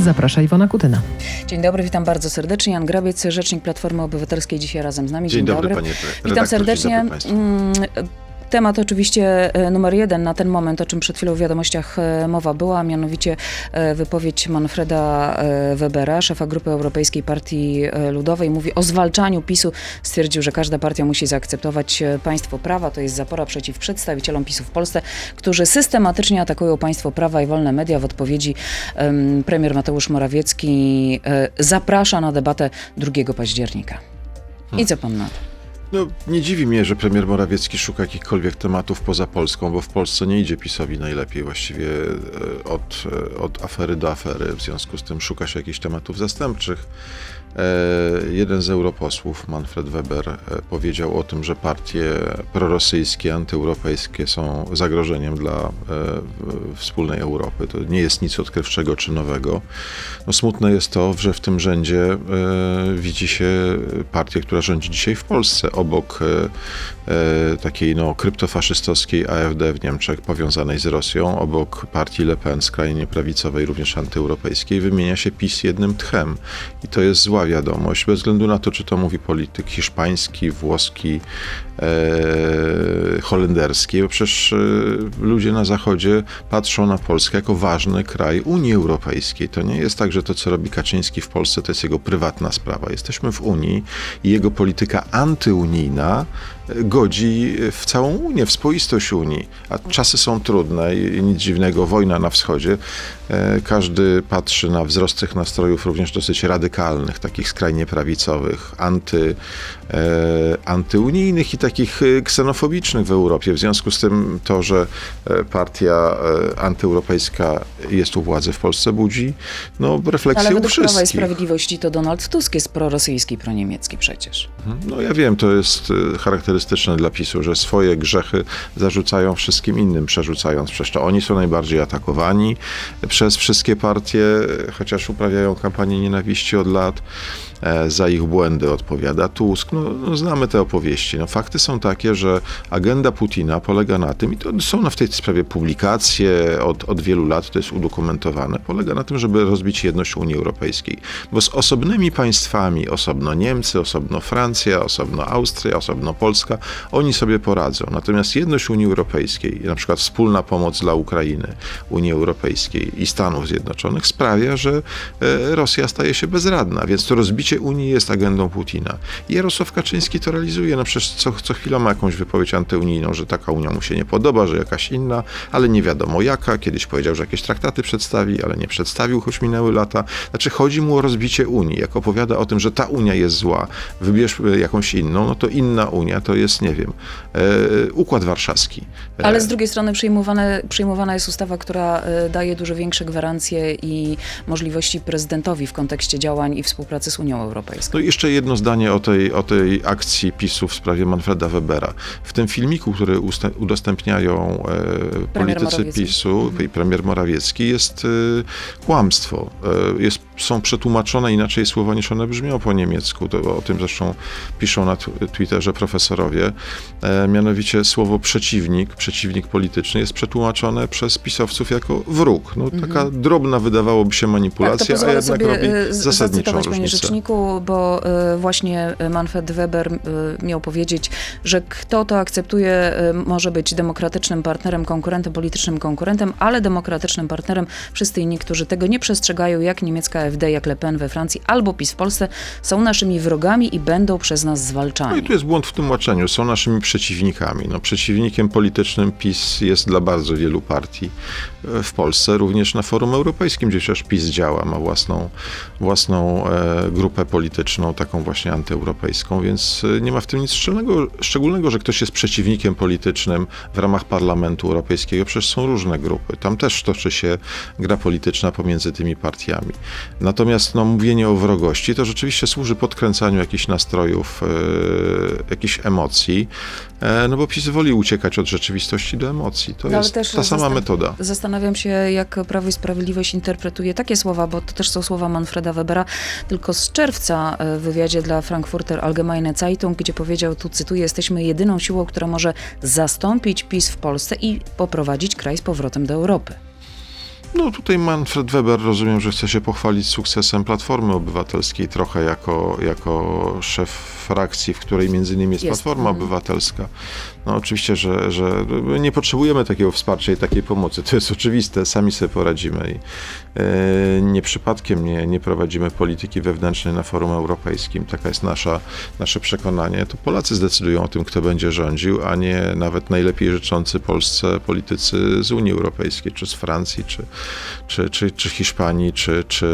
Zaprasza Iwona Kutyna. Dzień dobry, witam bardzo serdecznie. Jan Grabiec, rzecznik Platformy Obywatelskiej, dzisiaj razem z nami. Dzień, Dzień dobry, dobry, panie redaktor. Witam serdecznie. Temat oczywiście e, numer jeden na ten moment, o czym przed chwilą w wiadomościach e, mowa była, mianowicie e, wypowiedź Manfreda Webera, szefa Grupy Europejskiej Partii Ludowej. Mówi o zwalczaniu PiSu. Stwierdził, że każda partia musi zaakceptować państwo prawa. To jest zapora przeciw przedstawicielom PiSu w Polsce, którzy systematycznie atakują państwo prawa i wolne media. W odpowiedzi premier Mateusz Morawiecki zaprasza na debatę 2 października. I co pan na to? No, nie dziwi mnie, że premier Morawiecki szuka jakichkolwiek tematów poza Polską, bo w Polsce nie idzie PiSowi najlepiej właściwie e, od, e, od afery do afery. W związku z tym szuka się jakichś tematów zastępczych. E, jeden z europosłów, Manfred Weber, e, powiedział o tym, że partie prorosyjskie, antyeuropejskie są zagrożeniem dla e, wspólnej Europy. To nie jest nic odkrywczego czy nowego. No, smutne jest to, że w tym rzędzie widzi się partię, która rządzi dzisiaj w Polsce, obok takiej no, kryptofaszystowskiej AfD w Niemczech, powiązanej z Rosją, obok partii Le Pen, skrajnie prawicowej, również antyeuropejskiej, wymienia się PiS jednym tchem. I to jest zła wiadomość, bez względu na to, czy to mówi polityk hiszpański, włoski, e, holenderski, bo przecież e, ludzie na Zachodzie patrzą na Polskę jako ważny kraj Unii Europejskiej. To nie jest tak, że to, co robi Kaczyński w Polsce, to jest jego prywatna sprawa. Jesteśmy w Unii i jego polityka antyunijna godzi w całą Unię, w spoistość Unii. A czasy są trudne i nic dziwnego, wojna na wschodzie. E, każdy patrzy na wzrost tych nastrojów również dosyć radykalnych, takich skrajnie prawicowych, anty, antyunijnych i takich e, ksenofobicznych w Europie. W związku z tym to, że partia antyeuropejska jest u władzy w Polsce budzi no, refleksję Ale u wszystkich. Prawa i Sprawiedliwości to Donald Tusk jest prorosyjski, proniemiecki przecież. Mhm. No ja wiem, to jest charakterystyczne charakterystyczne dla PiSu, że swoje grzechy zarzucają wszystkim innym, przerzucając. Przecież to oni są najbardziej atakowani przez wszystkie partie, chociaż uprawiają kampanię nienawiści od lat. E, za ich błędy odpowiada Tusk. No, no, znamy te opowieści. No, fakty są takie, że agenda Putina polega na tym, i to są w tej sprawie publikacje od, od wielu lat, to jest udokumentowane, polega na tym, żeby rozbić jedność Unii Europejskiej. Bo z osobnymi państwami, osobno Niemcy, osobno Francja, osobno Austria, osobno Polska, oni sobie poradzą. Natomiast jedność Unii Europejskiej, na przykład wspólna pomoc dla Ukrainy, Unii Europejskiej i Stanów Zjednoczonych sprawia, że e, Rosja staje się bezradna. Więc to rozbicie Unii jest agendą Putina. Jarosław Kaczyński to realizuje. No przecież co, co chwila ma jakąś wypowiedź antyunijną, że taka Unia mu się nie podoba, że jakaś inna, ale nie wiadomo jaka. Kiedyś powiedział, że jakieś traktaty przedstawi, ale nie przedstawił, choć minęły lata. Znaczy chodzi mu o rozbicie Unii. Jak opowiada o tym, że ta Unia jest zła, wybierz e, jakąś inną, no to inna Unia to jest, nie wiem, e, Układ Warszawski. E, ale z drugiej strony przyjmowane, przyjmowana jest ustawa, która e, daje dużo większe gwarancje i możliwości prezydentowi w kontekście działań i współpracy z Unią Europejską. No i jeszcze jedno zdanie o tej, o tej akcji PiSu w sprawie Manfreda Webera. W tym filmiku, który udostępniają e, politycy PiSu mhm. i premier Morawiecki jest e, kłamstwo. E, jest, są przetłumaczone inaczej słowa niż one brzmią po niemiecku. To, o tym zresztą piszą na Twitterze profesorowie. E, mianowicie słowo przeciwnik, przeciwnik polityczny jest przetłumaczone przez pisowców jako wróg. No, taka mhm. drobna wydawałoby się manipulacja, tak, a jednak robi e, zasadniczą różnicę bo e, właśnie Manfred Weber e, miał powiedzieć, że kto to akceptuje, może być demokratycznym partnerem, konkurentem, politycznym konkurentem, ale demokratycznym partnerem. Wszyscy inni, którzy tego nie przestrzegają, jak niemiecka AfD, jak Le Pen we Francji, albo PiS w Polsce, są naszymi wrogami i będą przez nas zwalczani. No i tu jest błąd w tłumaczeniu. Są naszymi przeciwnikami. No, przeciwnikiem politycznym PiS jest dla bardzo wielu partii w Polsce, również na forum europejskim, gdzie przecież PiS działa, ma własną, własną e, grupę polityczną, taką właśnie antyeuropejską, więc e, nie ma w tym nic szczególnego, szczególnego, że ktoś jest przeciwnikiem politycznym w ramach Parlamentu Europejskiego. Przecież są różne grupy. Tam też toczy się gra polityczna pomiędzy tymi partiami. Natomiast no, mówienie o wrogości to rzeczywiście służy podkręcaniu jakichś nastrojów, e, jakichś emocji, no bo PiS woli uciekać od rzeczywistości do emocji. To no, jest ta sama metoda. Zastanawiam się, jak Prawo i Sprawiedliwość interpretuje takie słowa, bo to też są słowa Manfreda Webera, tylko z czerwca e, w wywiadzie dla Frankfurter Allgemeine Zeitung, gdzie powiedział, tu cytuję, jesteśmy jedyną siłą, która może zastąpić PiS w Polsce i poprowadzić kraj z powrotem do Europy. No tutaj Manfred Weber rozumiem, że chce się pochwalić sukcesem Platformy Obywatelskiej trochę jako, jako szef frakcji, w której między innymi jest, jest. Platforma mhm. Obywatelska. No oczywiście, że, że nie potrzebujemy takiego wsparcia i takiej pomocy. To jest oczywiste, sami sobie poradzimy. I, e, nie przypadkiem nie, nie prowadzimy polityki wewnętrznej na forum europejskim. Taka jest nasza, nasze przekonanie. To Polacy zdecydują o tym, kto będzie rządził, a nie nawet najlepiej życzący Polsce politycy z Unii Europejskiej, czy z Francji, czy, czy, czy, czy Hiszpanii, czy, czy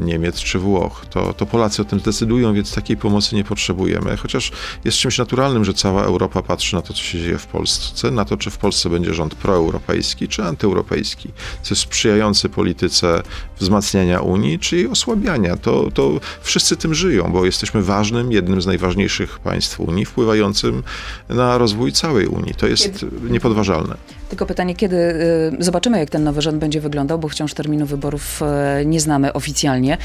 Niemiec, czy Włoch. To, to Polacy o tym zdecydują, więc takiej pomocy nie potrzebujemy. Chociaż jest czymś naturalnym, że cała Europa patrzy na to, co się dzieje w Polsce, na to, czy w Polsce będzie rząd proeuropejski, czy antyeuropejski, co jest sprzyjający polityce wzmacniania Unii, czy jej osłabiania. To, to wszyscy tym żyją, bo jesteśmy ważnym, jednym z najważniejszych państw Unii, wpływającym na rozwój całej Unii. To jest Kiedy? niepodważalne. Tylko pytanie, kiedy y, zobaczymy, jak ten nowy rząd będzie wyglądał, bo wciąż terminu wyborów y, nie znamy oficjalnie.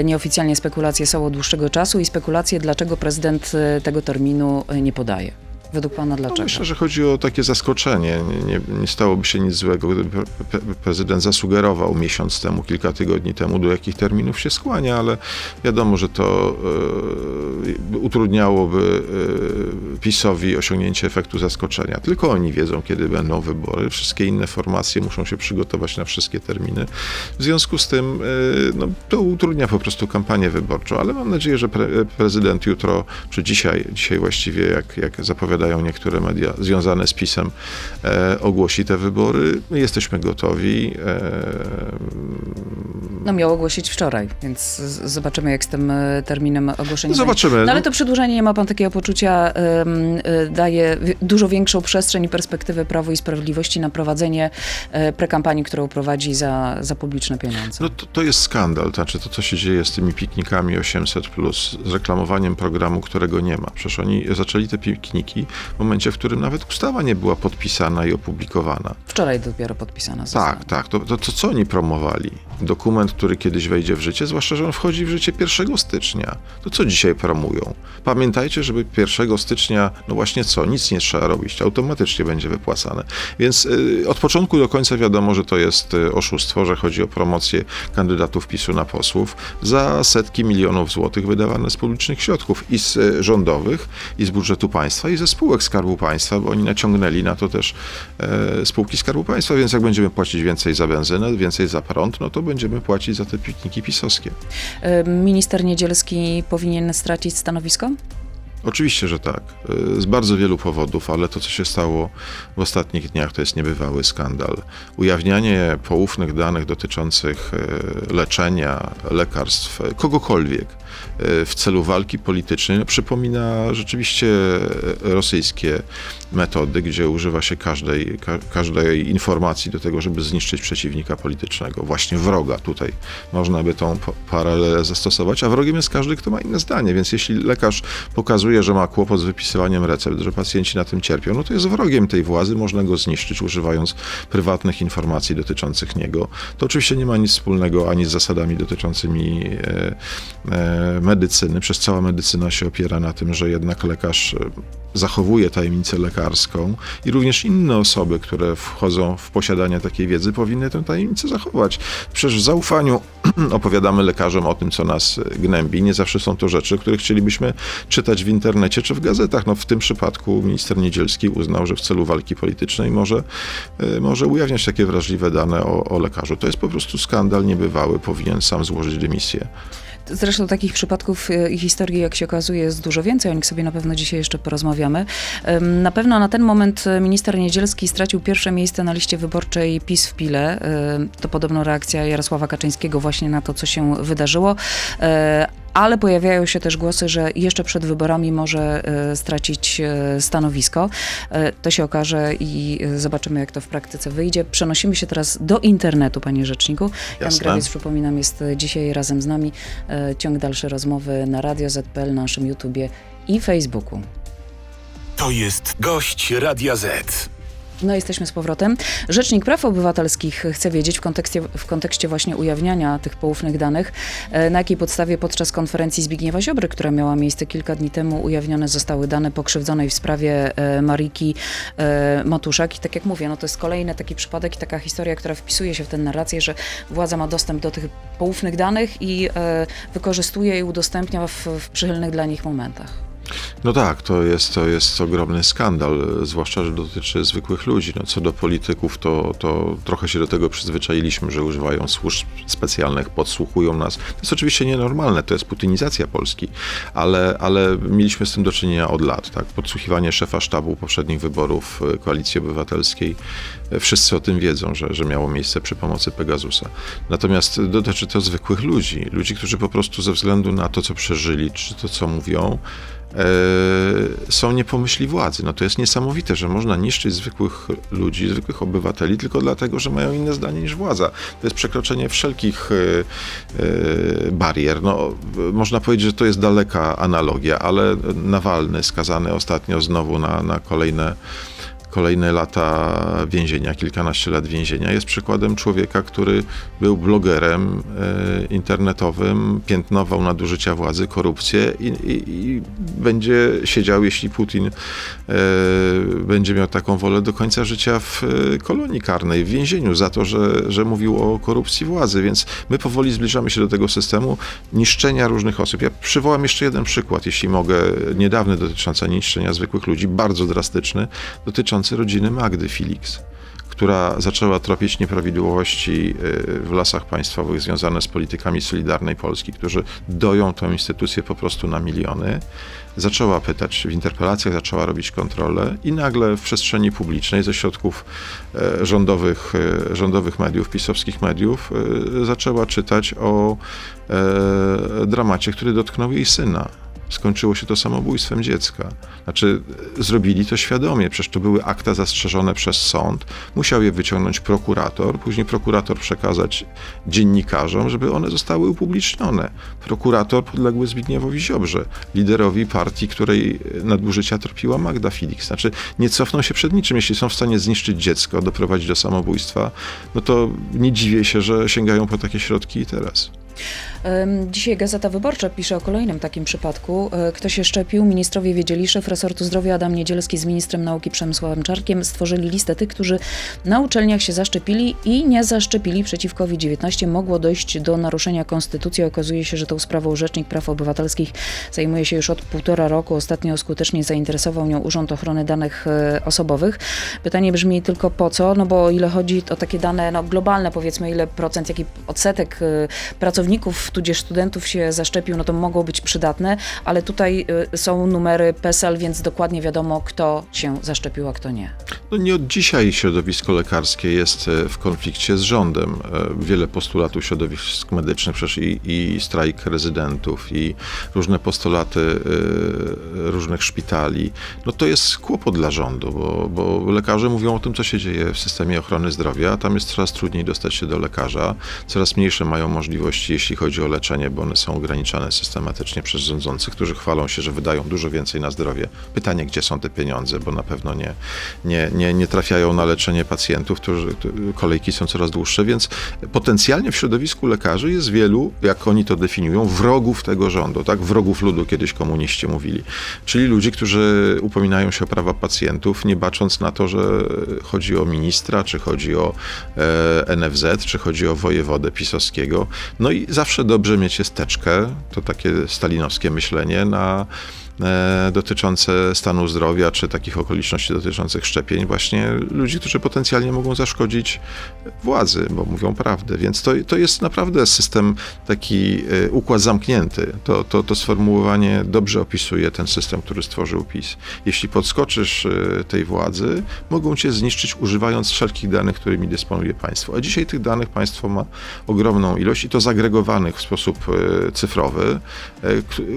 Y, nieoficjalnie spekulacje są od dłuższego czasu i spekulacje, dlaczego prezydent tego terminu nie podaje. Według pana dlaczego? No myślę, że chodzi o takie zaskoczenie. Nie, nie, nie stałoby się nic złego, gdyby pre prezydent zasugerował miesiąc temu, kilka tygodni temu, do jakich terminów się skłania, ale wiadomo, że to e, utrudniałoby e, PiSowi osiągnięcie efektu zaskoczenia. Tylko oni wiedzą, kiedy będą wybory. Wszystkie inne formacje muszą się przygotować na wszystkie terminy. W związku z tym e, no, to utrudnia po prostu kampanię wyborczą, ale mam nadzieję, że pre prezydent jutro, czy dzisiaj, dzisiaj właściwie, jak, jak zapowiada zapowiadają niektóre media związane z PiSem, e, ogłosi te wybory. My jesteśmy gotowi. E, no miał ogłosić wczoraj, więc zobaczymy, jak z tym e, terminem ogłoszenia. Zobaczymy. No ale to przedłużenie, nie ma pan takiego poczucia, y, daje dużo większą przestrzeń i perspektywę Prawo i Sprawiedliwości na prowadzenie prekampanii, którą prowadzi za, za publiczne pieniądze. No to, to jest skandal, to znaczy to, co się dzieje z tymi piknikami 800+, plus, z reklamowaniem programu, którego nie ma. Przecież oni zaczęli te pikniki momencie, w którym nawet ustawa nie była podpisana i opublikowana. Wczoraj dopiero podpisana. Została. Tak, tak. To, to, to co oni promowali? Dokument, który kiedyś wejdzie w życie, zwłaszcza, że on wchodzi w życie 1 stycznia. To co dzisiaj promują? Pamiętajcie, żeby 1 stycznia, no właśnie co, nic nie trzeba robić, automatycznie będzie wypłacane. Więc y, od początku do końca wiadomo, że to jest y, oszustwo, że chodzi o promocję kandydatów PiSu na posłów za setki milionów złotych wydawane z publicznych środków i z y, rządowych, i z budżetu państwa, i ze spółek Skarbu Państwa, bo oni naciągnęli na to też e, spółki Skarbu Państwa, więc jak będziemy płacić więcej za benzynę, więcej za prąd, no to będziemy płacić za te pikniki pisowskie. Minister Niedzielski powinien stracić stanowisko? Oczywiście, że tak. Z bardzo wielu powodów, ale to, co się stało w ostatnich dniach, to jest niebywały skandal. Ujawnianie poufnych danych dotyczących e, leczenia, lekarstw, kogokolwiek e, w celu walki politycznej przypomina rzeczywiście rosyjskie metody, gdzie używa się każdej, ka każdej informacji do tego, żeby zniszczyć przeciwnika politycznego, właśnie wroga. Tutaj można by tą paralelę zastosować, a wrogiem jest każdy, kto ma inne zdanie, więc jeśli lekarz pokazuje, że ma kłopot z wypisywaniem recept, że pacjenci na tym cierpią, no to jest wrogiem tej władzy, można go zniszczyć, używając prywatnych informacji dotyczących niego. To oczywiście nie ma nic wspólnego ani z zasadami dotyczącymi e, e, medycyny. Przez cała medycyna się opiera na tym, że jednak lekarz e, zachowuje tajemnicę lekarską i również inne osoby, które wchodzą w posiadanie takiej wiedzy, powinny tę tajemnicę zachować. Przecież w zaufaniu opowiadamy lekarzom o tym, co nas gnębi. Nie zawsze są to rzeczy, które chcielibyśmy czytać w internecie czy w gazetach. No, w tym przypadku minister Niedzielski uznał, że w celu walki politycznej może, e, może ujawniać takie wrażliwe dane o, o lekarzu. To jest po prostu skandal niebywały. Powinien sam złożyć dymisję. Zresztą takich przypadków e, i historii, jak się okazuje, jest dużo więcej. O nich sobie na pewno dzisiaj jeszcze porozmawiamy. Na pewno na ten moment e, minister Niedzielski stracił pierwsze miejsce na liście wyborczej PiS w Pile. To podobno reakcja Jarosława Kaczyńskiego właśnie na to, co się wydarzyło ale pojawiają się też głosy, że jeszcze przed wyborami może e, stracić e, stanowisko. E, to się okaże i zobaczymy, jak to w praktyce wyjdzie. Przenosimy się teraz do internetu, panie rzeczniku. Jasne. Jan Grawiec, przypominam, jest dzisiaj razem z nami. Ciąg dalszy rozmowy na Radio ZPL, naszym YouTubie i Facebooku. To jest gość Radia Z. No jesteśmy z powrotem. Rzecznik Praw Obywatelskich chce wiedzieć w kontekście, w kontekście właśnie ujawniania tych poufnych danych, e, na jakiej podstawie podczas konferencji Zbigniewa Ziobry, która miała miejsce kilka dni temu, ujawnione zostały dane pokrzywdzonej w sprawie e, Mariki e, Matuszak. I tak jak mówię, no to jest kolejny taki przypadek i taka historia, która wpisuje się w tę narrację, że władza ma dostęp do tych poufnych danych i wykorzystuje i udostępnia w, w przychylnych dla nich momentach. No tak, to jest, to jest ogromny skandal, zwłaszcza, że dotyczy zwykłych ludzi. No, co do polityków, to, to trochę się do tego przyzwyczailiśmy, że używają służb specjalnych, podsłuchują nas. To jest oczywiście nienormalne, to jest putynizacja Polski, ale, ale mieliśmy z tym do czynienia od lat. Tak? Podsłuchiwanie szefa sztabu poprzednich wyborów e, Koalicji Obywatelskiej, e, wszyscy o tym wiedzą, że, że miało miejsce przy pomocy Pegasusa. Natomiast dotyczy to zwykłych ludzi, ludzi, którzy po prostu ze względu na to, co przeżyli, czy to, co mówią, E, są niepomyśli władzy. No to jest niesamowite, że można niszczyć zwykłych ludzi, zwykłych obywateli tylko dlatego, że mają inne zdanie niż władza. To jest przekroczenie wszelkich e, e, barier. No, można powiedzieć, że to jest daleka analogia, ale Nawalny skazany ostatnio znowu na, na kolejne kolejne lata więzienia, kilkanaście lat więzienia, jest przykładem człowieka, który był blogerem e, internetowym, piętnował nadużycia władzy, korupcję i, i, i będzie siedział, jeśli Putin e, będzie miał taką wolę do końca życia w e, kolonii karnej, w więzieniu za to, że, że mówił o korupcji władzy. Więc my powoli zbliżamy się do tego systemu niszczenia różnych osób. Ja przywołam jeszcze jeden przykład, jeśli mogę, niedawny dotyczący niszczenia zwykłych ludzi, bardzo drastyczny, dotyczący dotyczący rodziny Magdy Felix, która zaczęła tropić nieprawidłowości y, w lasach państwowych związane z politykami Solidarnej Polski, którzy doją tę instytucję po prostu na miliony. Zaczęła pytać w interpelacjach, zaczęła robić kontrolę i nagle w przestrzeni publicznej ze środków e, rządowych, e, rządowych mediów, pisowskich mediów, zaczęła czytać o dramacie, który dotknął jej syna skończyło się to samobójstwem dziecka. Znaczy, zrobili to świadomie, przecież to były akta zastrzeżone przez sąd. Musiał je wyciągnąć prokurator, później prokurator przekazać dziennikarzom, żeby one zostały upublicznione. Prokurator podległy Zbigniewowi Ziobrze, liderowi partii, której nadużycia tropiła Magda Felix. Znaczy, nie cofną się przed niczym. Jeśli są w stanie zniszczyć dziecko, doprowadzić do samobójstwa, no to nie dziwię się, że sięgają po takie środki i teraz. Dzisiaj Gazeta Wyborcza pisze o kolejnym takim przypadku. E, kto się szczepił? Ministrowie wiedzieli, szef resortu zdrowia Adam Niedzielski z ministrem nauki Przemysławem Czarkiem stworzyli listę tych, którzy na uczelniach się zaszczepili i nie zaszczepili przeciw COVID-19. Mogło dojść do naruszenia konstytucji. Okazuje się, że tą sprawą Rzecznik Praw Obywatelskich zajmuje się już od półtora roku. Ostatnio skutecznie zainteresował nią Urząd Ochrony Danych e, Osobowych. Pytanie brzmi tylko po co? No bo ile chodzi o takie dane no, globalne, powiedzmy, ile procent, jaki odsetek e, tudzież studentów się zaszczepił, no to mogą być przydatne, ale tutaj y, są numery PESEL, więc dokładnie wiadomo, kto się zaszczepił, a kto nie. No nie od dzisiaj środowisko lekarskie jest e, w konflikcie z rządem. E, wiele postulatów środowisk medycznych, przecież i, i strajk rezydentów, i różne postulaty różnych szpitali. No to jest kłopot dla rządu, bo, bo lekarze mówią o tym, co się dzieje w systemie ochrony zdrowia. Tam jest coraz trudniej dostać się do lekarza, coraz mniejsze mają możliwości, jeśli chodzi chodzi o leczenie, bo one są ograniczane systematycznie przez rządzących, którzy chwalą się, że wydają dużo więcej na zdrowie. Pytanie, gdzie są te pieniądze, bo na pewno nie, nie, nie, nie trafiają na leczenie pacjentów, którzy, kolejki są coraz dłuższe, więc potencjalnie w środowisku lekarzy jest wielu, jak oni to definiują, wrogów tego rządu, tak? Wrogów ludu, kiedyś komuniści mówili. Czyli ludzi, którzy upominają się o prawa pacjentów, nie bacząc na to, że chodzi o ministra, czy chodzi o e, NFZ, czy chodzi o wojewodę pisowskiego. No i zawsze dobrze mieć jest to takie stalinowskie myślenie, na dotyczące stanu zdrowia, czy takich okoliczności dotyczących szczepień, właśnie ludzi, którzy potencjalnie mogą zaszkodzić władzy, bo mówią prawdę. Więc to, to jest naprawdę system taki e, układ zamknięty. To, to, to sformułowanie dobrze opisuje ten system, który stworzył PiS. Jeśli podskoczysz e, tej władzy, mogą cię zniszczyć używając wszelkich danych, którymi dysponuje państwo. A dzisiaj tych danych państwo ma ogromną ilość i to zagregowanych w sposób cyfrowy,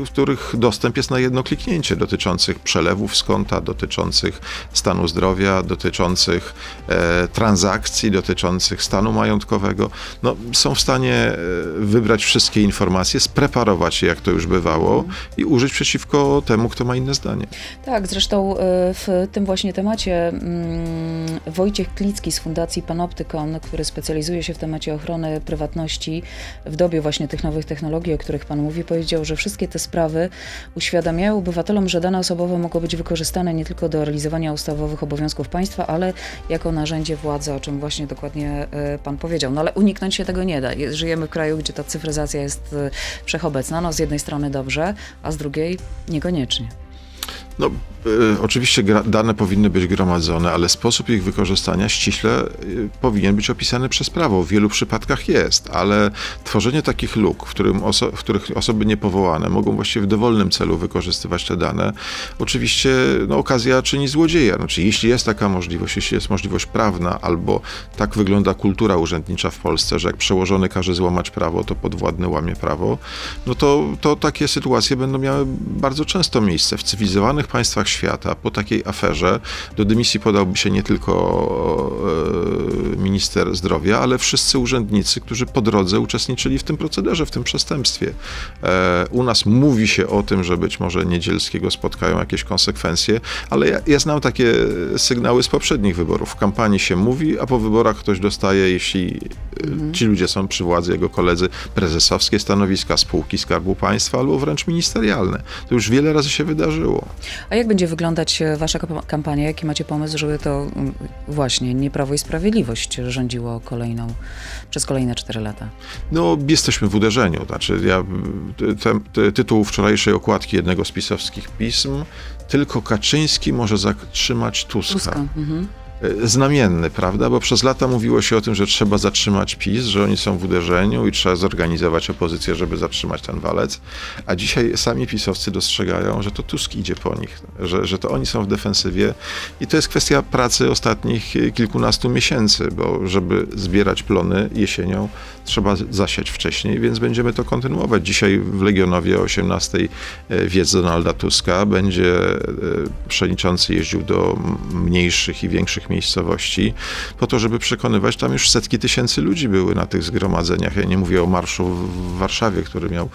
w których dostęp jest na jedno kliknięcie dotyczących przelewów z konta, dotyczących stanu zdrowia, dotyczących e, transakcji, dotyczących stanu majątkowego. No, są w stanie e, wybrać wszystkie informacje, spreparować je, jak to już bywało, i użyć przeciwko temu, kto ma inne zdanie. Tak, zresztą e, w tym właśnie temacie mm, Wojciech Klicki z Fundacji Panoptykon, który specjalizuje się w temacie ochrony prywatności w dobie właśnie tych nowych technologii, o których Pan mówi, powiedział, że wszystkie te sprawy uświadamiają obywatelom, że dane osobowe mogą być wykorzystane nie tylko do realizowania ustawowych obowiązków państwa, ale jako narzędzie władzy, o czym właśnie dokładnie e, Pan powiedział. No ale uniknąć się tego nie da. Je- Żyjemy w kraju, gdzie ta cyfryzacja jest e, wszechobecna. No z jednej strony dobrze, a z drugiej niekoniecznie. No, y, oczywiście dane powinny być gromadzone, ale sposób ich wykorzystania ściśle y, powinien być opisany przez prawo. W wielu przypadkach jest, ale tworzenie takich luk, w, którym oso- w których osoby niepowołane mogą właściwie w dowolnym celu wykorzystywać te dane, oczywiście no, okazja czyni złodzieja. Znaczy, jeśli jest taka możliwość, jeśli jest możliwość prawna, albo tak wygląda kultura urzędnicza w Polsce, że jak przełożony każe złamać prawo, to podwładny łamie prawo, no to, to takie sytuacje będą miały bardzo często miejsce w cywilizowanych państwach świata. Po takiej aferze do dymisji podałby się nie tylko e, minister zdrowia, ale wszyscy urzędnicy, którzy po drodze uczestniczyli w tym procederze, w tym przestępstwie. E, u nas mówi się o tym, że być może Niedzielskiego spotkają jakieś konsekwencje, ale ja, ja znam takie sygnały z poprzednich wyborów. W kampanii się mówi, a po wyborach ktoś dostaje, jeśli e, ci ludzie są przy władzy, jego koledzy, prezesowskie stanowiska, spółki Skarbu Państwa albo wręcz ministerialne. To już wiele razy się wydarzyło. A jak będzie wyglądać e, wasza kamp- kampania? Jaki macie pomysł, żeby to mm, właśnie nie Prawo i Sprawiedliwość rządziło kolejną, przez kolejne 4 lata? No, jesteśmy w uderzeniu. Znaczy, ja, te, te, tytuł wczorajszej okładki jednego z pisowskich pism, tylko Kaczyński może zatrzymać Tuska. Tuska. Mhm. E, Znamienny, prawda? Bo przez lata mówiło się o tym, że trzeba zatrzymać PiS, że oni są w uderzeniu i trzeba zorganizować opozycję, żeby zatrzymać ten walec. A dzisiaj sami pisowcy dostrzegają, że to Tusk idzie po nich, że, że to oni są w defensywie i to jest kwestia pracy ostatnich kilkunastu miesięcy, bo żeby zbierać plony jesienią, trzeba zasiać wcześniej, więc będziemy to kontynuować. Dzisiaj w Legionowie o 18 wiec Donalda Tuska będzie e, przewodniczący jeździł do mniejszych i większych miejscowości po to, żeby przekonywać, tam już setki tysięcy ludzi były na tych zgromadzeniach. Ja nie mówię o marszu w Warszawie, który miał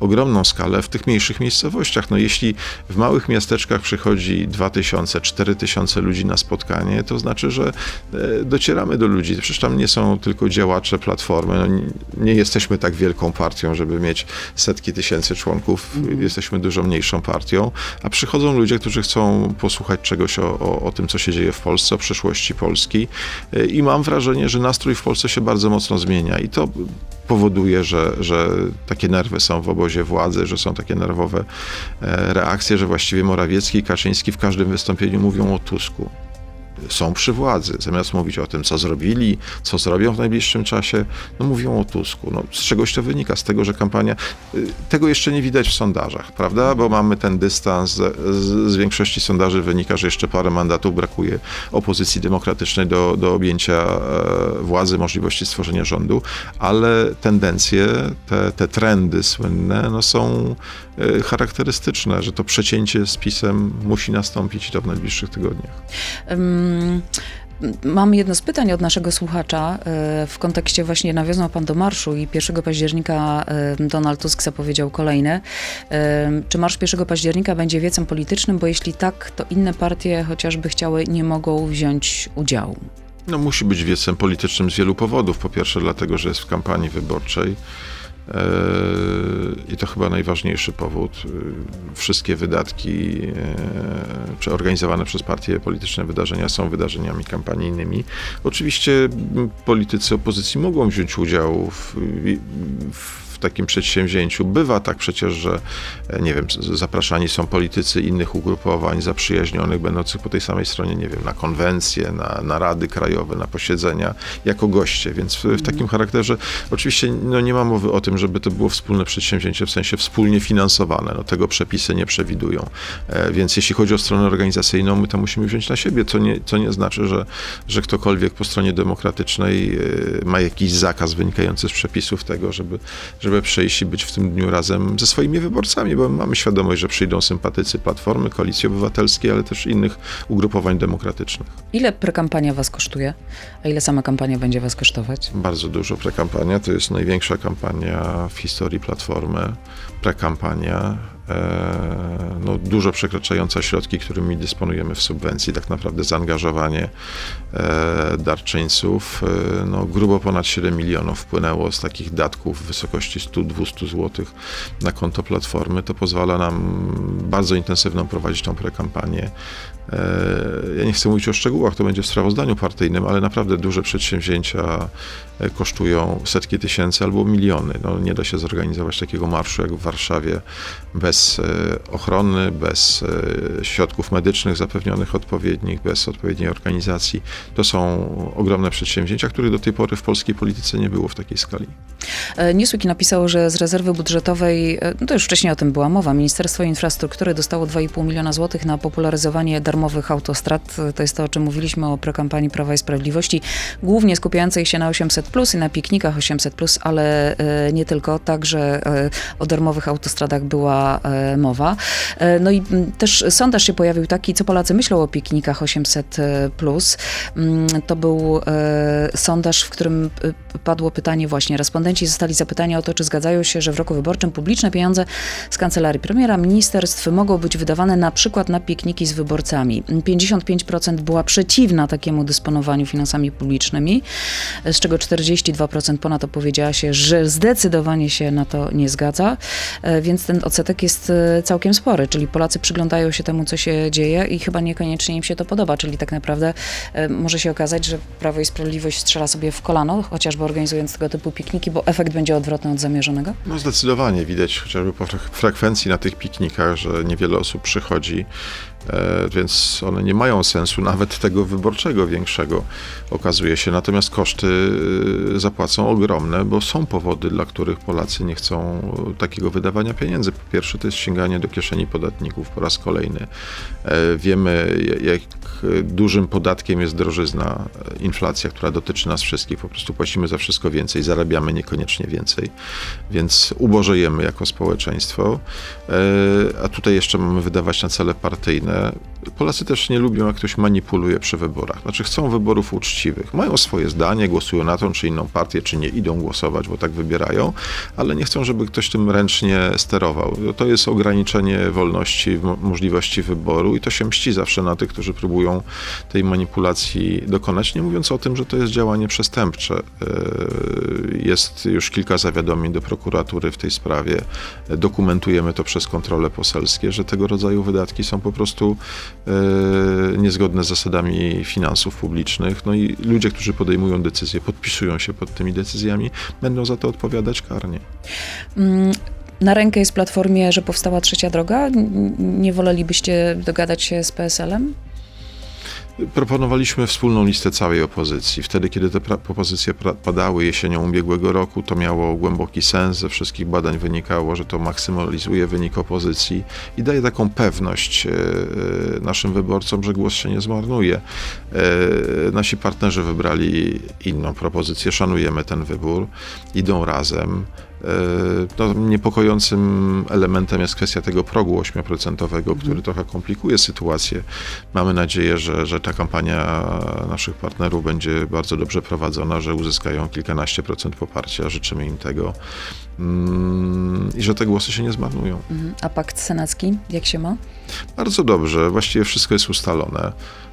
ogromną skalę, w tych mniejszych miejscowościach. No jeśli w małych miasteczkach przychodzi 2000, 4000 ludzi na spotkanie, to znaczy, że e, docieramy do ludzi. Przecież tam nie są tylko działacze Platformy. No, nie- jesteśmy tak wielką partią, żeby mieć setki tysięcy członków. Jesteśmy dużo mniejszą partią, a przychodzą ludzie, którzy chcą posłuchać czegoś o, o, o tym, co się dzieje w Polsce, o przyszłości Polski. E, I mam wrażenie, że nastrój w Polsce się bardzo mocno zmienia i to powoduje, że, że takie nerwy są w obozie władzy, że są takie nerwowe e, reakcje, że właściwie Morawiecki i Kaczyński w każdym wystąpieniu mówią o Tusku są przy władzy. Zamiast mówić o tym, co zrobili, co zrobią w najbliższym czasie, no mówią o Tusku. No, z czegoś to wynika? Z tego, że kampania... y, Tego jeszcze nie widać w sondażach, prawda? Bo mamy ten dystans. Z, z większości sondaży wynika, że jeszcze parę mandatów brakuje opozycji demokratycznej do, do objęcia e, władzy, możliwości stworzenia rządu, ale tendencje, te, te trendy słynne, no są charakterystyczne, że to przecięcie z PiSem musi nastąpić i to w najbliższych tygodniach. Ym, Mam jedno z pytań od naszego słuchacza e, w kontekście właśnie nawiązał pan do marszu i 1 października e, Donald Tusk zapowiedział kolejne. E, Czy marsz 1 października będzie wiecem politycznym, bo jeśli tak, to inne partie chociażby chciały, nie mogą wziąć udziału. No, musi być wiecem politycznym z wielu powodów. Po pierwsze, dlatego, że jest w kampanii wyborczej. Eee, I to chyba najważniejszy powód. Eee, Wszystkie wydatki eee, czy organizowane przez partie polityczne wydarzenia są wydarzeniami kampanijnymi. Oczywiście politycy opozycji mogą wziąć udział w, w takim przedsięwzięciu. Bywa tak przecież, że e, nie wiem, zapraszani są politycy innych ugrupowań zaprzyjaźnionych, będących po tej samej stronie, nie wiem, na konwencje, na, na rady krajowe, na posiedzenia, jako goście, więc w, w takim charakterze oczywiście no, nie ma mowy o tym, żeby to było wspólne przedsięwzięcie, w sensie wspólnie finansowane. No, tego przepisy nie przewidują. E, więc jeśli chodzi o stronę organizacyjną, my to musimy wziąć na siebie, co nie, co nie znaczy, że, że ktokolwiek po stronie demokratycznej e, ma jakiś zakaz wynikający z przepisów tego, żeby, żeby żeby przyjść i być w tym dniu razem ze swoimi wyborcami, bo mamy świadomość, że przyjdą sympatycy Platformy, Koalicji Obywatelskiej, ale też innych ugrupowań demokratycznych. Ile prekampania was kosztuje? A ile sama kampania będzie was kosztować? Bardzo dużo prekampania. To jest największa kampania w historii Platformy. Prekampania no, dużo przekraczająca środki, którymi dysponujemy w subwencji. Tak naprawdę zaangażowanie e, darczyńców, e, no, grubo ponad 7 milionów wpłynęło z takich datków w wysokości 100-200 zł na konto Platformy. To pozwala nam bardzo intensywną prowadzić tą prekampanię. Ja nie chcę mówić o szczegółach, to będzie w sprawozdaniu partyjnym, ale naprawdę duże przedsięwzięcia kosztują setki tysięcy albo miliony. No, nie da się zorganizować takiego marszu jak w Warszawie bez e, ochrony, bez e, środków medycznych zapewnionych odpowiednich, bez odpowiedniej organizacji. To są ogromne przedsięwzięcia, których do tej pory w polskiej polityce nie było w takiej skali. E, Newsweek napisało, że z rezerwy budżetowej, no to już wcześniej o tym była mowa, Ministerstwo Infrastruktury dostało 2,5 miliona złotych na popularyzowanie darmowych autostrad. To jest to, o czym mówiliśmy o prekampanii Prawa i Sprawiedliwości, głównie skupiającej się na 800 plus i na piknikach 800 plus, ale nie tylko, także o darmowych autostradach była mowa. E, no i też sondaż się pojawił taki, co Polacy myślą o piknikach 800. E, plus. Mm, to był sondaż, w którym padło pytanie właśnie. Respondenci zostali zapytani o to, czy zgadzają się, że w roku wyborczym publiczne pieniądze z kancelarii premiera, ministerstw mogą być wydawane na przykład na pikniki z wyborcami. 55% była przeciwna takiemu dysponowaniu finansami publicznymi, z czego 42% ponad opowiedziała się, że zdecydowanie się na to nie zgadza, więc ten odsetek jest e, całkiem spory, czyli Polacy przyglądają się temu, co się dzieje i chyba niekoniecznie im się to podoba, czyli tak naprawdę e, może się okazać, że Prawo i Sprawiedliwość strzela sobie w kolano, chociażby organizując tego typu pikniki, bo efekt będzie odwrotny od zamierzonego? No zdecydowanie widać chociażby po frekwencji na tych piknikach, że niewiele osób przychodzi więc one nie mają sensu nawet tego wyborczego większego, okazuje się. Natomiast koszty e, zapłacą ogromne, bo są powody, dla których Polacy nie chcą takiego wydawania pieniędzy. Po pierwsze, to jest sięganie do kieszeni podatników po raz kolejny. E, wiemy, jak dużym podatkiem jest drożyzna, inflacja, która dotyczy nas wszystkich. Po prostu płacimy za wszystko więcej, zarabiamy niekoniecznie więcej, więc ubożejemy jako społeczeństwo. A tutaj jeszcze mamy wydawać na cele partyjne uh, Polacy też nie lubią, jak ktoś manipuluje przy wyborach. Znaczy chcą wyborów uczciwych. Mają swoje zdanie, głosują na tą czy inną partię, czy nie idą głosować, bo tak wybierają, ale nie chcą, żeby ktoś tym ręcznie sterował. To jest ograniczenie wolności, możliwości wyboru i to się mści zawsze na tych, którzy próbują tej manipulacji dokonać, nie mówiąc o tym, że to jest działanie przestępcze. E, jest już kilka zawiadomień do prokuratury w tej sprawie. Dokumentujemy to przez kontrole poselskie, że tego rodzaju wydatki są po prostu niezgodne z zasadami finansów publicznych. No i ludzie, którzy podejmują decyzje, podpisują się pod tymi decyzjami, będą za to odpowiadać karnie. Mm, na rękę jest Platformie, że powstała trzecia droga? Nie wolelibyście dogadać się z PSL-em? Proponowaliśmy wspólną listę całej opozycji. Wtedy, kiedy te propozycje padały jesienią ubiegłego roku, to miało głęboki sens. Ze wszystkich badań wynikało, że to maksymalizuje wynik opozycji i daje taką pewność e, e, naszym wyborcom, że głos się nie zmarnuje. E, nasi partnerzy wybrali inną propozycję, szanujemy ten wybór, idą razem. No, niepokojącym elementem jest kwestia tego progu 8%, który mhm. trochę komplikuje sytuację. Mamy nadzieję, że, że ta kampania naszych partnerów będzie bardzo dobrze prowadzona, że uzyskają kilkanaście procent poparcia. Życzymy im tego mm, i że te głosy się nie zmarnują. Mhm. A pakt senacki, jak się ma? Bardzo dobrze. Właściwie wszystko jest ustalone.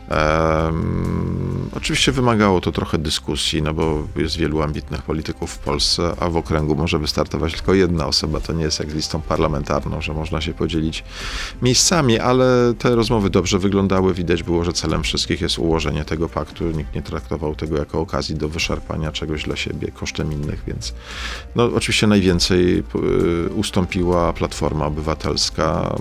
Um, oczywiście wymagało to trochę dyskusji, no bo jest wielu ambitnych polityków w Polsce, a w okręgu może wystartować tylko jedna osoba. To nie jest jak z listą parlamentarną, że można się podzielić miejscami, ale te rozmowy dobrze wyglądały. Widać było, że celem wszystkich jest ułożenie tego paktu. Nikt nie traktował tego jako okazji do wyszarpania czegoś dla siebie kosztem innych, więc no, oczywiście najwięcej y, ustąpiła Platforma Obywatelska.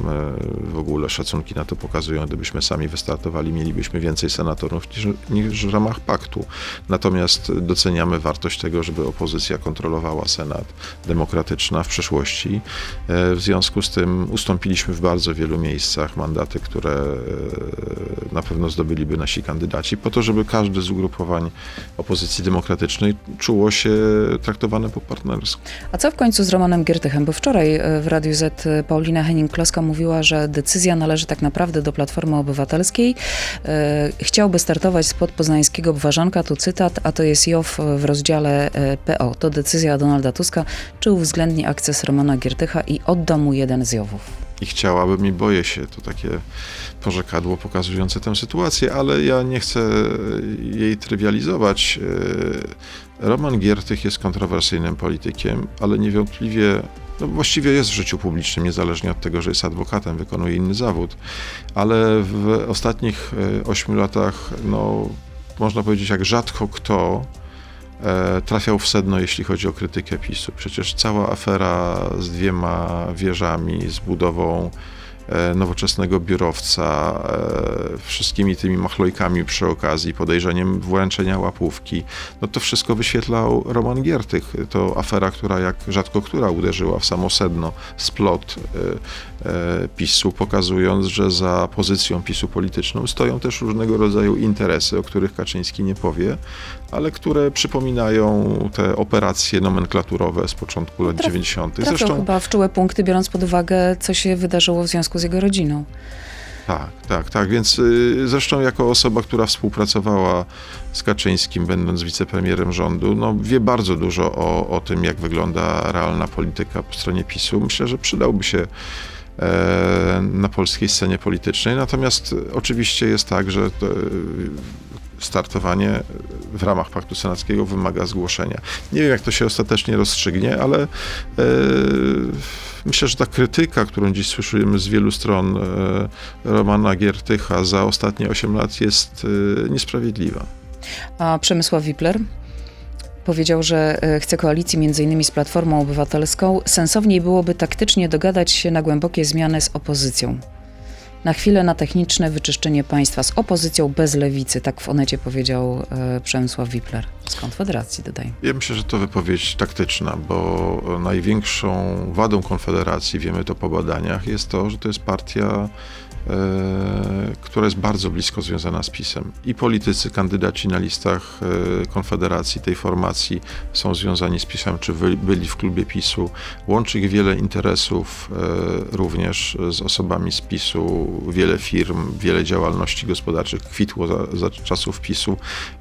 W ogóle szacunki na to pokazują. Gdybyśmy sami wystartowali, mielibyśmy mieliśmy więcej senatorów niż, niż w ramach paktu. Natomiast doceniamy wartość tego, żeby opozycja kontrolowała Senat demokratyczna w przeszłości. E, w związku z tym ustąpiliśmy w bardzo wielu miejscach mandaty, które e, na pewno zdobyliby nasi kandydaci, po to, żeby każdy z ugrupowań opozycji demokratycznej czuło się traktowane po partnersku. A co w końcu z Romanem Giertychem? Bo wczoraj e, w Radiu Z Paulina Henning-Kloska mówiła, że decyzja należy tak naprawdę do Platformy Obywatelskiej. Chciałby startować spod poznańskiego Bważanka, tu cytat, a to jest JOW w rozdziale PO. To decyzja Donalda Tuska, czy uwzględni akces Romana Giertycha i odda mu jeden z JOWów. I chciałabym i boję się, to takie porzekadło pokazujące tę sytuację, ale ja nie chcę jej trywializować. Roman Giertych jest kontrowersyjnym politykiem, ale niewątpliwie no właściwie jest w życiu publicznym, niezależnie od tego, że jest adwokatem, wykonuje inny zawód, ale w ostatnich e, ośmiu latach, no, można powiedzieć, jak rzadko kto e, trafiał w sedno, jeśli chodzi o krytykę PiSu. Przecież cała afera z dwiema wieżami, z budową nowoczesnego biurowca, e, wszystkimi tymi machlojkami przy okazji, podejrzeniem włączenia łapówki. No to wszystko wyświetlał Roman Giertych. To afera, która jak rzadko która uderzyła w samo sedno, splot e, PiSu, pokazując, że za pozycją PiSu polityczną stoją też różnego rodzaju interesy, o których Kaczyński nie powie, ale które przypominają te operacje nomenklaturowe z początku lat Traf, 90. Zresztą chyba w czułe punkty, biorąc pod uwagę, co się wydarzyło w związku z jego rodziną. Tak, tak, tak. Więc y, zresztą jako osoba, która współpracowała z Kaczyńskim, będąc wicepremierem rządu, no, wie bardzo dużo o, o tym, jak wygląda realna polityka po stronie PiSu. Myślę, że przydałby się e, na polskiej scenie politycznej. Natomiast oczywiście jest tak, że to, startowanie w ramach Paktu Senackiego wymaga zgłoszenia. Nie wiem, jak to się ostatecznie rozstrzygnie, ale e, myślę, że ta krytyka, którą dziś słyszymy z wielu stron e, Romana Giertycha za ostatnie 8 lat jest e, niesprawiedliwa. A Przemysław Wipler? Powiedział, że e, chce koalicji m.in. z Platformą Obywatelską. Sensowniej byłoby taktycznie dogadać się na głębokie zmiany z opozycją na chwilę na techniczne wyczyszczenie państwa z opozycją bez lewicy, tak w Onecie powiedział e, Przemysław Wipler z Konfederacji, dodaj. Ja myślę, że to wypowiedź taktyczna, bo największą wadą Konfederacji, wiemy to po badaniach, jest to, że to jest partia która jest bardzo blisko związana z PiSem. I politycy, kandydaci na listach e, Konfederacji, tej formacji są związani z PiSem, czy byli w klubie PiSu. Łączy ich wiele interesów, e, również z osobami z PiSu, wiele firm, wiele działalności gospodarczych kwitło za, za czasów PiSu,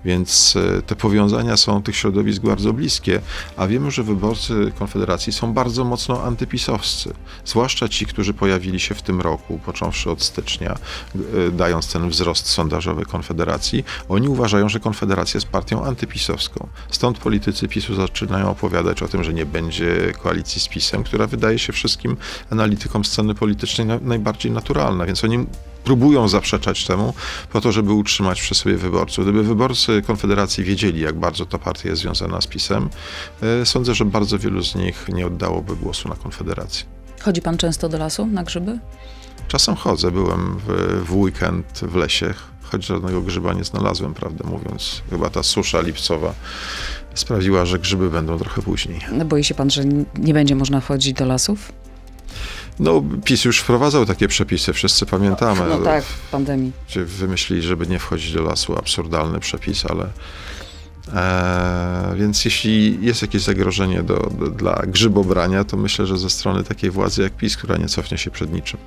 więc te powiązania są tych środowisk bardzo bliskie, a wiemy, że wyborcy Konfederacji są bardzo mocno antypisowscy, zwłaszcza ci, którzy pojawili się w tym roku, począwszy od stycznia, e, dając ten wzrost sondażowy Konfederacji, oni uważają, że Konfederacja jest partią antypisowską. Stąd politycy PiSu zaczynają opowiadać o tym, że nie będzie koalicji z PiSem, która wydaje się wszystkim analitykom sceny politycznej najbardziej naturalna, więc oni próbują zaprzeczać temu po to, żeby utrzymać przy sobie wyborców. Gdyby wyborcy Konfederacji wiedzieli, jak bardzo ta partia jest związana z PiSem, e, sądzę, że bardzo wielu z nich nie oddałoby głosu na Konfederację. Chodzi pan często do lasu na grzyby? Czasem chodzę, byłem w, w weekend w lesie, choć żadnego grzyba nie znalazłem, prawdę mówiąc. Chyba ta susza lipcowa sprawiła, że grzyby będą trochę później. No boi się pan, że nie będzie można wchodzić do lasów? No, PiS już wprowadzał takie przepisy, wszyscy pamiętamy. No, no tak, w pandemii. Wymyślili, żeby nie wchodzić do lasu, absurdalny przepis, ale E, więc jeśli jest jakieś zagrożenie do, do, dla grzybobrania, to myślę, że ze strony takiej władzy jak PiS, która nie cofnie się przed niczym.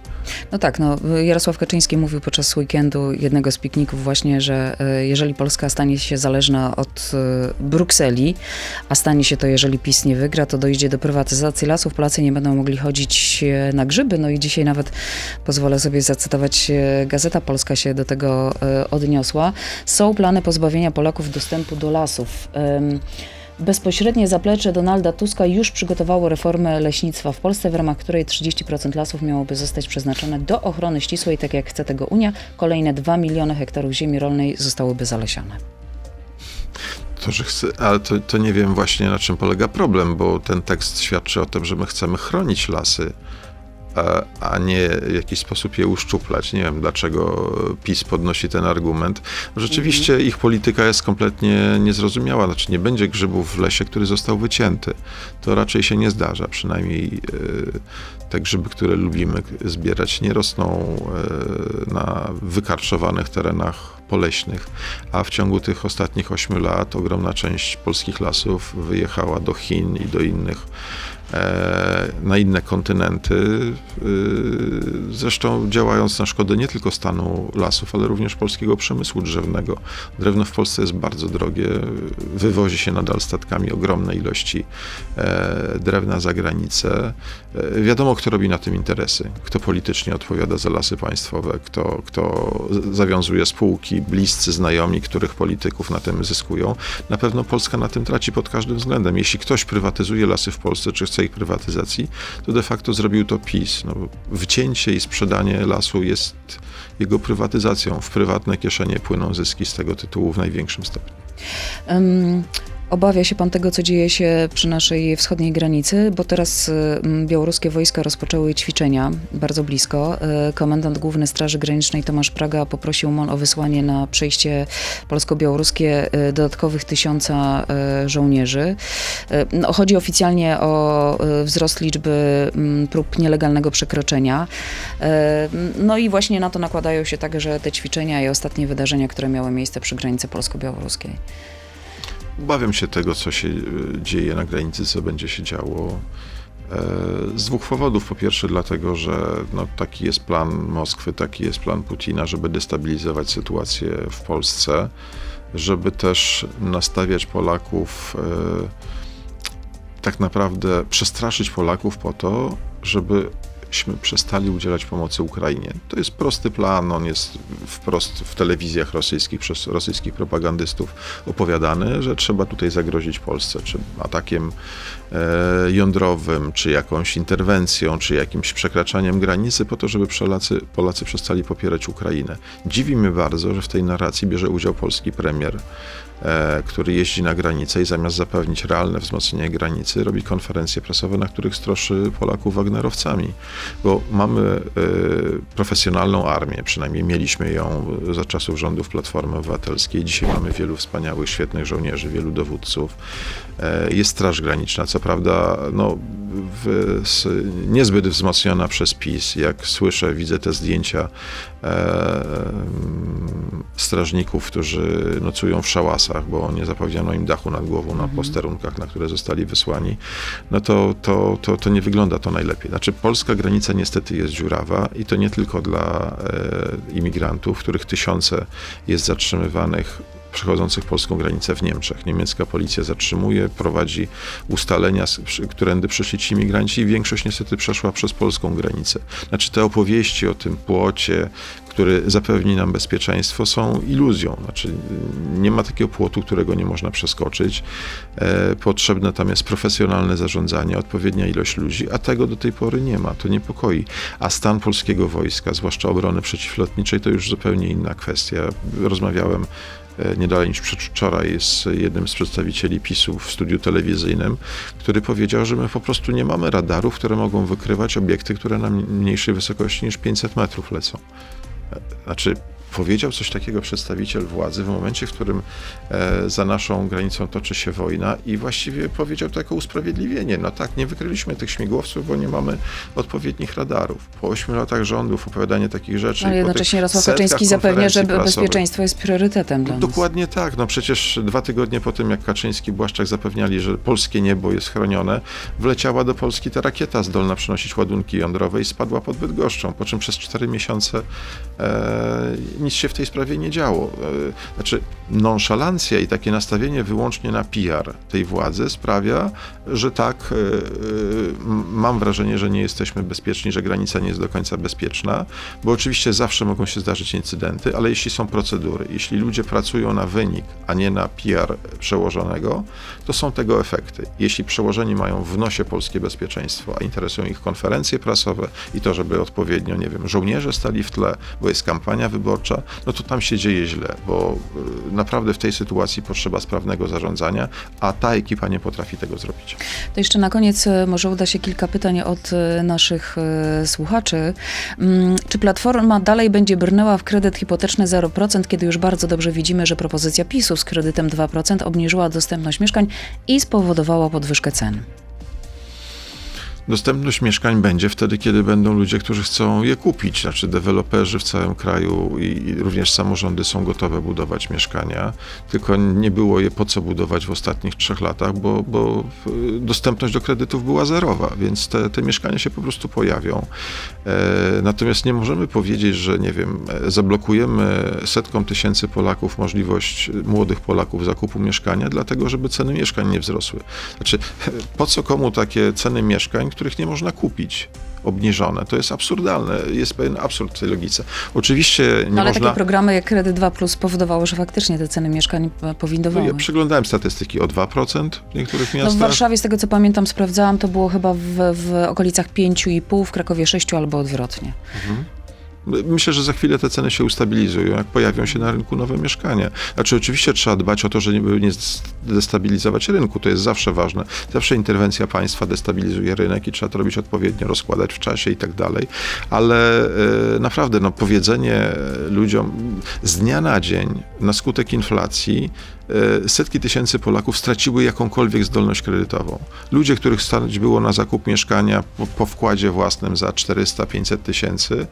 No tak, no, Jarosław Kaczyński mówił podczas weekendu jednego z pikników właśnie, że e, jeżeli Polska stanie się zależna od e, Brukseli, a stanie się to, jeżeli PiS nie wygra, to dojdzie do prywatyzacji lasów, Polacy nie będą mogli chodzić na grzyby. No i dzisiaj nawet pozwolę sobie zacytować, Gazeta Polska się do tego odniosła. Są plany pozbawienia Polaków dostępu do lasów lasów. Bezpośrednie zaplecze Donalda Tuska już przygotowało reformę leśnictwa w Polsce, w ramach której 30% lasów miałoby zostać przeznaczone do ochrony ścisłej, tak jak chce tego Unia. Kolejne 2 miliony hektarów ziemi rolnej zostałyby zalesione. To, że chcę, ale to, to nie wiem właśnie na czym polega problem, bo ten tekst świadczy o tym, że my chcemy chronić lasy a, a nie w jakiś sposób je uszczuplać. Nie wiem, dlaczego PiS podnosi ten argument. Rzeczywiście mhm. ich polityka jest kompletnie niezrozumiała. Znaczy, nie będzie grzybów w lesie, który został wycięty. To raczej się nie zdarza. Przynajmniej e, te grzyby, które lubimy zbierać, nie rosną e, na wykarczowanych terenach poleśnych, a w ciągu tych ostatnich ośmiu lat ogromna część polskich lasów wyjechała do Chin i do innych na inne kontynenty, e, zresztą działając na szkodę nie tylko stanu lasów, ale również polskiego przemysłu drzewnego. Drewno w Polsce jest bardzo drogie, wywozi się nadal statkami ogromne ilości e, drewna za granicę. Wiadomo, kto robi na tym interesy, kto politycznie odpowiada za lasy państwowe, kto, kto zawiązuje spółki, bliscy znajomi, których polityków na tym zyskują. Na pewno Polska na tym traci pod każdym względem. Jeśli ktoś prywatyzuje lasy w Polsce, czy chce ich prywatyzacji, to de facto zrobił to PiS. No, wycięcie i sprzedanie lasu jest jego prywatyzacją. W prywatne kieszenie płyną zyski z tego tytułu w największym stopniu. Um, Obawia się pan tego, co dzieje się przy naszej wschodniej granicy, bo teraz mm, białoruskie wojska rozpoczęły ćwiczenia bardzo blisko. E, komendant Główny Straży Granicznej Tomasz Praga poprosił MON o wysłanie na przejście polsko-białoruskie e, dodatkowych tysiąca e, żołnierzy. No, chodzi oficjalnie o wzrost liczby mm, prób nielegalnego przekroczenia. No i właśnie na to nakładają się także te ćwiczenia i ostatnie wydarzenia, które miały miejsce przy granicy polsko-białoruskiej. Obawiam się tego, co się e, dzieje na granicy, co będzie się działo. E, z dwóch powodów. Po pierwsze, dlatego, że no, taki jest plan Moskwy, taki jest plan Putina, żeby destabilizować sytuację w Polsce, żeby też nastawiać Polaków, e, tak naprawdę przestraszyć Polaków po to, żeby byśmy przestali udzielać pomocy Ukrainie. To jest prosty plan, on jest wprost w telewizjach rosyjskich przez rosyjskich propagandystów opowiadany, że trzeba tutaj zagrozić Polsce, czy atakiem e, jądrowym, czy jakąś interwencją, czy jakimś przekraczaniem granicy po to, żeby Polacy, Polacy przestali popierać Ukrainę. Dziwi mnie bardzo, że w tej narracji bierze udział polski premier który jeździ na granicę i zamiast zapewnić realne wzmocnienie granicy, robi konferencje prasowe, na których stroszy Polaków Wagnerowcami. Bo mamy e, profesjonalną armię, przynajmniej mieliśmy ją za czasów rządów Platformy Obywatelskiej. Dzisiaj mamy wielu wspaniałych, świetnych żołnierzy, wielu dowódców. E, jest Straż Graniczna, co prawda no, w, niezbyt wzmocniona przez PiS. Jak słyszę, widzę te zdjęcia e, strażników, którzy nocują w szałasach, bo nie zapowiedziano im dachu nad głową na mhm. posterunkach, na które zostali wysłani, no to, to, to, to nie wygląda to najlepiej. Znaczy, polska granica niestety jest dziurawa i to nie tylko dla e, imigrantów, których tysiące jest zatrzymywanych przechodzących polską granicę w Niemczech. Niemiecka policja zatrzymuje, prowadzi ustalenia, którędy przyszli ci imigranci i większość niestety przeszła przez polską granicę. Znaczy te opowieści o tym płocie, który zapewni nam bezpieczeństwo, są iluzją. Znaczy, nie ma takiego płotu, którego nie można przeskoczyć. E, potrzebne tam jest profesjonalne zarządzanie, odpowiednia ilość ludzi, a tego do tej pory nie ma. To niepokoi. A stan polskiego wojska, zwłaszcza obrony przeciwlotniczej, to już zupełnie inna kwestia. Rozmawiałem nie dalej niż przedwczoraj z jednym z przedstawicieli PiSu w studiu telewizyjnym, który powiedział, że my po prostu nie mamy radarów, które mogą wykrywać obiekty, które na mniejszej wysokości niż 500 metrów lecą. E, znaczy, powiedział coś takiego przedstawiciel władzy w momencie, w którym e, za naszą granicą toczy się wojna i właściwie powiedział to jako usprawiedliwienie. No tak, nie wykryliśmy tych śmigłowców, bo nie mamy odpowiednich radarów. Po ośmiu latach rządów opowiadanie takich rzeczy. Ale jednocześnie Jarosław Kaczyński zapewnia, że bezpieczeństwo jest priorytetem dla nas. Dokładnie tak. No przecież dwa tygodnie po tym, jak Kaczyński, Błaszczak zapewniali, że polskie niebo jest chronione, wleciała do Polski ta rakieta zdolna przynosić ładunki jądrowe i spadła pod Bydgoszczą, po czym przez cztery miesiące e, nic się w tej sprawie nie działo. E, znaczy, nonszalancja i takie nastawienie wyłącznie na PR tej władzy sprawia, że tak, e, e, mam wrażenie, że nie jesteśmy bezpieczni, że granica nie jest do końca bezpieczna, bo oczywiście zawsze mogą się zdarzyć incydenty, ale jeśli są procedury, jeśli ludzie pracują na wynik, a nie na PR przełożonego, to są tego efekty. Jeśli przełożeni mają w nosie polskie bezpieczeństwo, a interesują ich konferencje prasowe i to, żeby odpowiednio, nie wiem, żołnierze stali w tle, bo jest kampania wyborcza, no to tam się dzieje źle, bo y, naprawdę w tej sytuacji potrzeba sprawnego zarządzania, a ta ekipa nie potrafi tego zrobić. To jeszcze na koniec e, może uda się kilka pytań od e, naszych słuchaczy. Mm, Czy Platforma dalej będzie brnęła w kredyt hipoteczny 0%, kiedy już bardzo dobrze widzimy, że propozycja PiSu z kredytem 2% obniżyła dostępność mieszkań i spowodowała podwyżkę cen? Dostępność mieszkań będzie wtedy, kiedy będą ludzie, którzy chcą je kupić. Znaczy, deweloperzy w całym kraju i również samorządy są gotowe budować mieszkania, tylko nie było je po co budować w ostatnich trzech latach, bo, bo w- dostępność do kredytów była zerowa, więc te, te mieszkania się po prostu pojawią. E, natomiast nie możemy powiedzieć, że nie wiem, e, zablokujemy setkom tysięcy Polaków możliwość, młodych Polaków zakupu mieszkania, dlatego żeby ceny mieszkań nie wzrosły. Znaczy, po co komu takie ceny mieszkań, których nie można kupić? Obniżone. To jest absurdalne. Jest pewien absurd w tej logice. Oczywiście nie No ale można. takie programy jak Kredyt 2 Plus powodowały, że faktycznie te ceny mieszkań powindowały. Ja przyglądałem statystyki o 2% w niektórych No w miastach. Warszawie, z tego co pamiętam, sprawdzałam, to było chyba w, w okolicach 5,5, w Krakowie 6 albo odwrotnie. Myślę, że za chwilę te ceny się ustabilizują, jak pojawią się na rynku nowe mieszkania. Znaczy, oczywiście trzeba dbać o to, żeby nie destabilizować rynku, to jest zawsze ważne. Zawsze interwencja państwa destabilizuje rynek i trzeba to robić odpowiednio, rozkładać w czasie i tak dalej. Ale e, naprawdę, no, powiedzenie ludziom z dnia na dzień na skutek inflacji setki tysięcy Polaków straciły jakąkolwiek zdolność kredytową. Ludzie, których stać było na zakup mieszkania po, po wkładzie własnym za 400-500 tysięcy,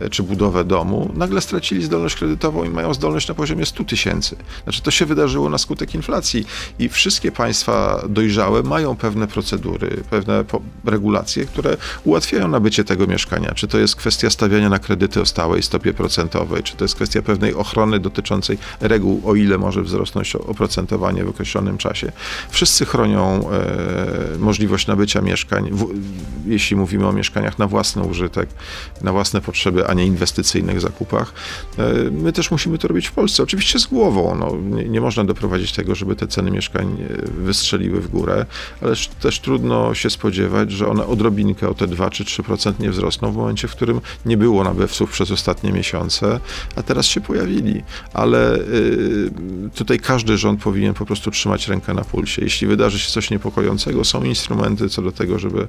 e, czy budowę domu, nagle stracili zdolność kredytową i mają zdolność na poziomie 100 tysięcy. Znaczy to się wydarzyło na skutek inflacji i wszystkie państwa dojrzałe mają pewne procedury, pewne regulacje, które ułatwiają nabycie tego mieszkania. Czy to jest kwestia stawiania na kredyty o stałej stopie procentowej, czy to jest kwestia pewnej ochrony dotyczącej reguł, o ile może wzrosnąć oprocentowanie w określonym czasie. Wszyscy chronią e, możliwość nabycia mieszkań, w, jeśli mówimy o mieszkaniach na własny użytek, na własne potrzeby, a nie inwestycyjnych zakupach. E, My też musimy to robić w Polsce. Oczywiście z głową. No, nie, nie można doprowadzić tego, żeby te ceny mieszkań e, wystrzeliły w górę, ale też- trudno się spodziewać, że one odrobinkę o te 2 czy 3% nie wzrosną w momencie, w którym nie było nabywców przez ostatnie miesiące, a teraz się pojawili. Ale y, tutaj każdy rząd powinien po prostu trzymać rękę na pulsie. Jeśli wydarzy się coś niepokojącego, są instrumenty co do tego, żeby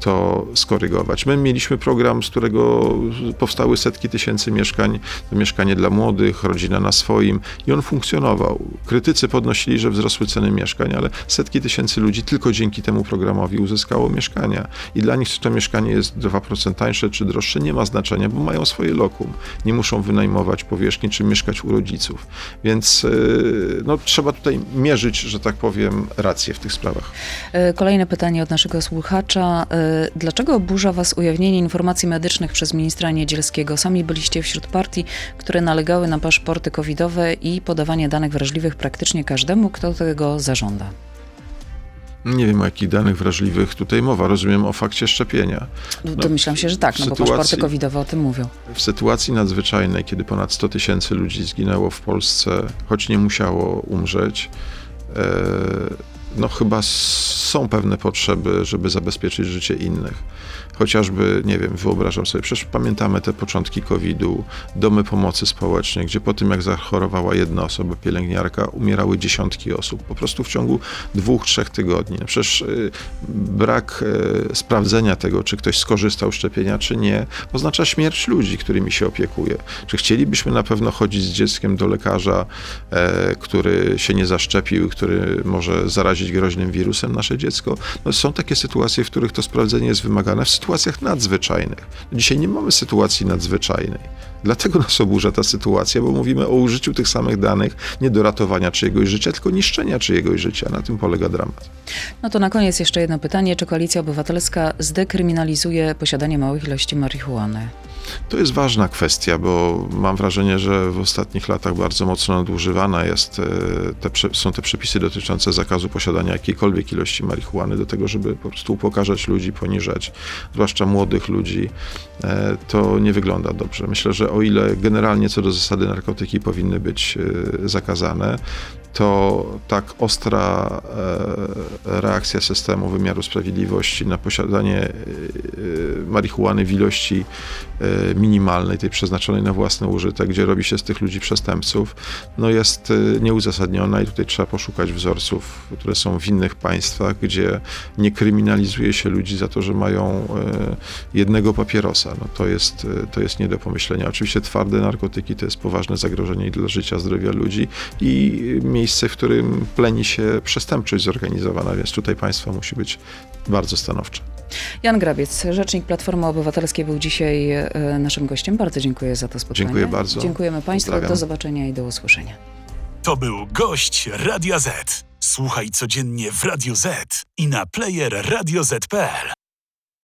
to skorygować. My mieliśmy program, z którego powstały setki tysięcy mieszkań, to mieszkanie dla młodych, rodzina na swoim i on funkcjonował. Krytycy podnosili, że wzrosły ceny mieszkań, ale setki tysięcy ludzi tylko dzięki temu programowi uzyskało mieszkania. I dla nich czy to mieszkanie jest 2% tańsze czy droższe, nie ma znaczenia, bo mają swoje lokum. Nie muszą wynajmować powierzchni czy mieszkać u rodziców. Więc yy, no, trzeba tutaj mierzyć, że tak powiem, rację w tych sprawach. E, Kolejne pytanie od naszego słuchacza. E, Dlaczego oburza Was ujawnienie informacji medycznych przez ministra Niedzielskiego? Sami byliście wśród partii, które nalegały na paszporty covidowe i podawanie danych wrażliwych praktycznie każdemu, kto tego zażąda. Nie wiem, o jakich danych wrażliwych tutaj mowa. Rozumiem o fakcie szczepienia. Domyślam się, że tak, no bo sytuacji- paszporty covidowe o tym mówią. W sytuacji nadzwyczajnej, kiedy ponad 100 tysięcy ludzi zginęło w Polsce, choć nie musiało umrzeć, e, no chyba są pewne potrzeby, żeby zabezpieczyć życie innych. Chociażby, nie wiem, wyobrażam sobie, przecież pamiętamy te początki COVID-u, domy pomocy społecznej, gdzie po tym, jak zachorowała jedna osoba, pielęgniarka, umierały dziesiątki osób, po prostu w ciągu dwóch, trzech tygodni. No przecież y, brak y, sprawdzenia tego, czy ktoś skorzystał z szczepienia, czy nie, oznacza śmierć ludzi, którymi się opiekuje. Czy chcielibyśmy na pewno chodzić z dzieckiem do lekarza, e, który się nie zaszczepił, który może zarazić groźnym wirusem nasze dziecko? No, są takie sytuacje, w których to sprawdzenie jest wymagane w sytuacjach nadzwyczajnych. Dzisiaj nie mamy sytuacji nadzwyczajnej. Dlatego nas oburza ta sytuacja, bo mówimy o użyciu tych samych danych nie do ratowania czyjegoś życia, tylko niszczenia czyjegoś życia. Na tym polega dramat. No to na koniec jeszcze jedno pytanie. Czy Koalicja Obywatelska zdekryminalizuje posiadanie małych ilości marihuany? To jest ważna kwestia, bo mam wrażenie, że w ostatnich latach bardzo mocno nadużywana jest, e, te, są te przepisy dotyczące zakazu posiadania jakiejkolwiek ilości marihuany do tego, żeby po prostu upokarzać ludzi, poniżać, zwłaszcza młodych ludzi. E, To nie wygląda dobrze. Myślę, że o ile generalnie co do zasady narkotyki powinny być e, zakazane, to tak ostra e, reakcja systemu wymiaru sprawiedliwości na posiadanie e, marihuany w ilości e, minimalnej, tej przeznaczonej na własny użytek, gdzie robi się z tych ludzi przestępców, no jest nieuzasadniona i tutaj trzeba poszukać wzorców, które są w innych państwach, gdzie nie kryminalizuje się ludzi za to, że mają jednego papierosa. No to, jest, to jest nie do pomyślenia. Oczywiście twarde narkotyki to jest poważne zagrożenie dla życia, zdrowia ludzi i miejsce, w którym pleni się przestępczość zorganizowana, więc tutaj państwo musi być bardzo stanowcze. Jan Grabiec, rzecznik Platformy Obywatelskiej był dzisiaj e, naszym gościem. Bardzo dziękuję za to spotkanie. Dziękuję bardzo. Dziękujemy Państwu. Pozdrawiam. Do zobaczenia i do usłyszenia. To był gość Radia Z. Słuchaj codziennie w Radio Z i na player radioz.pl.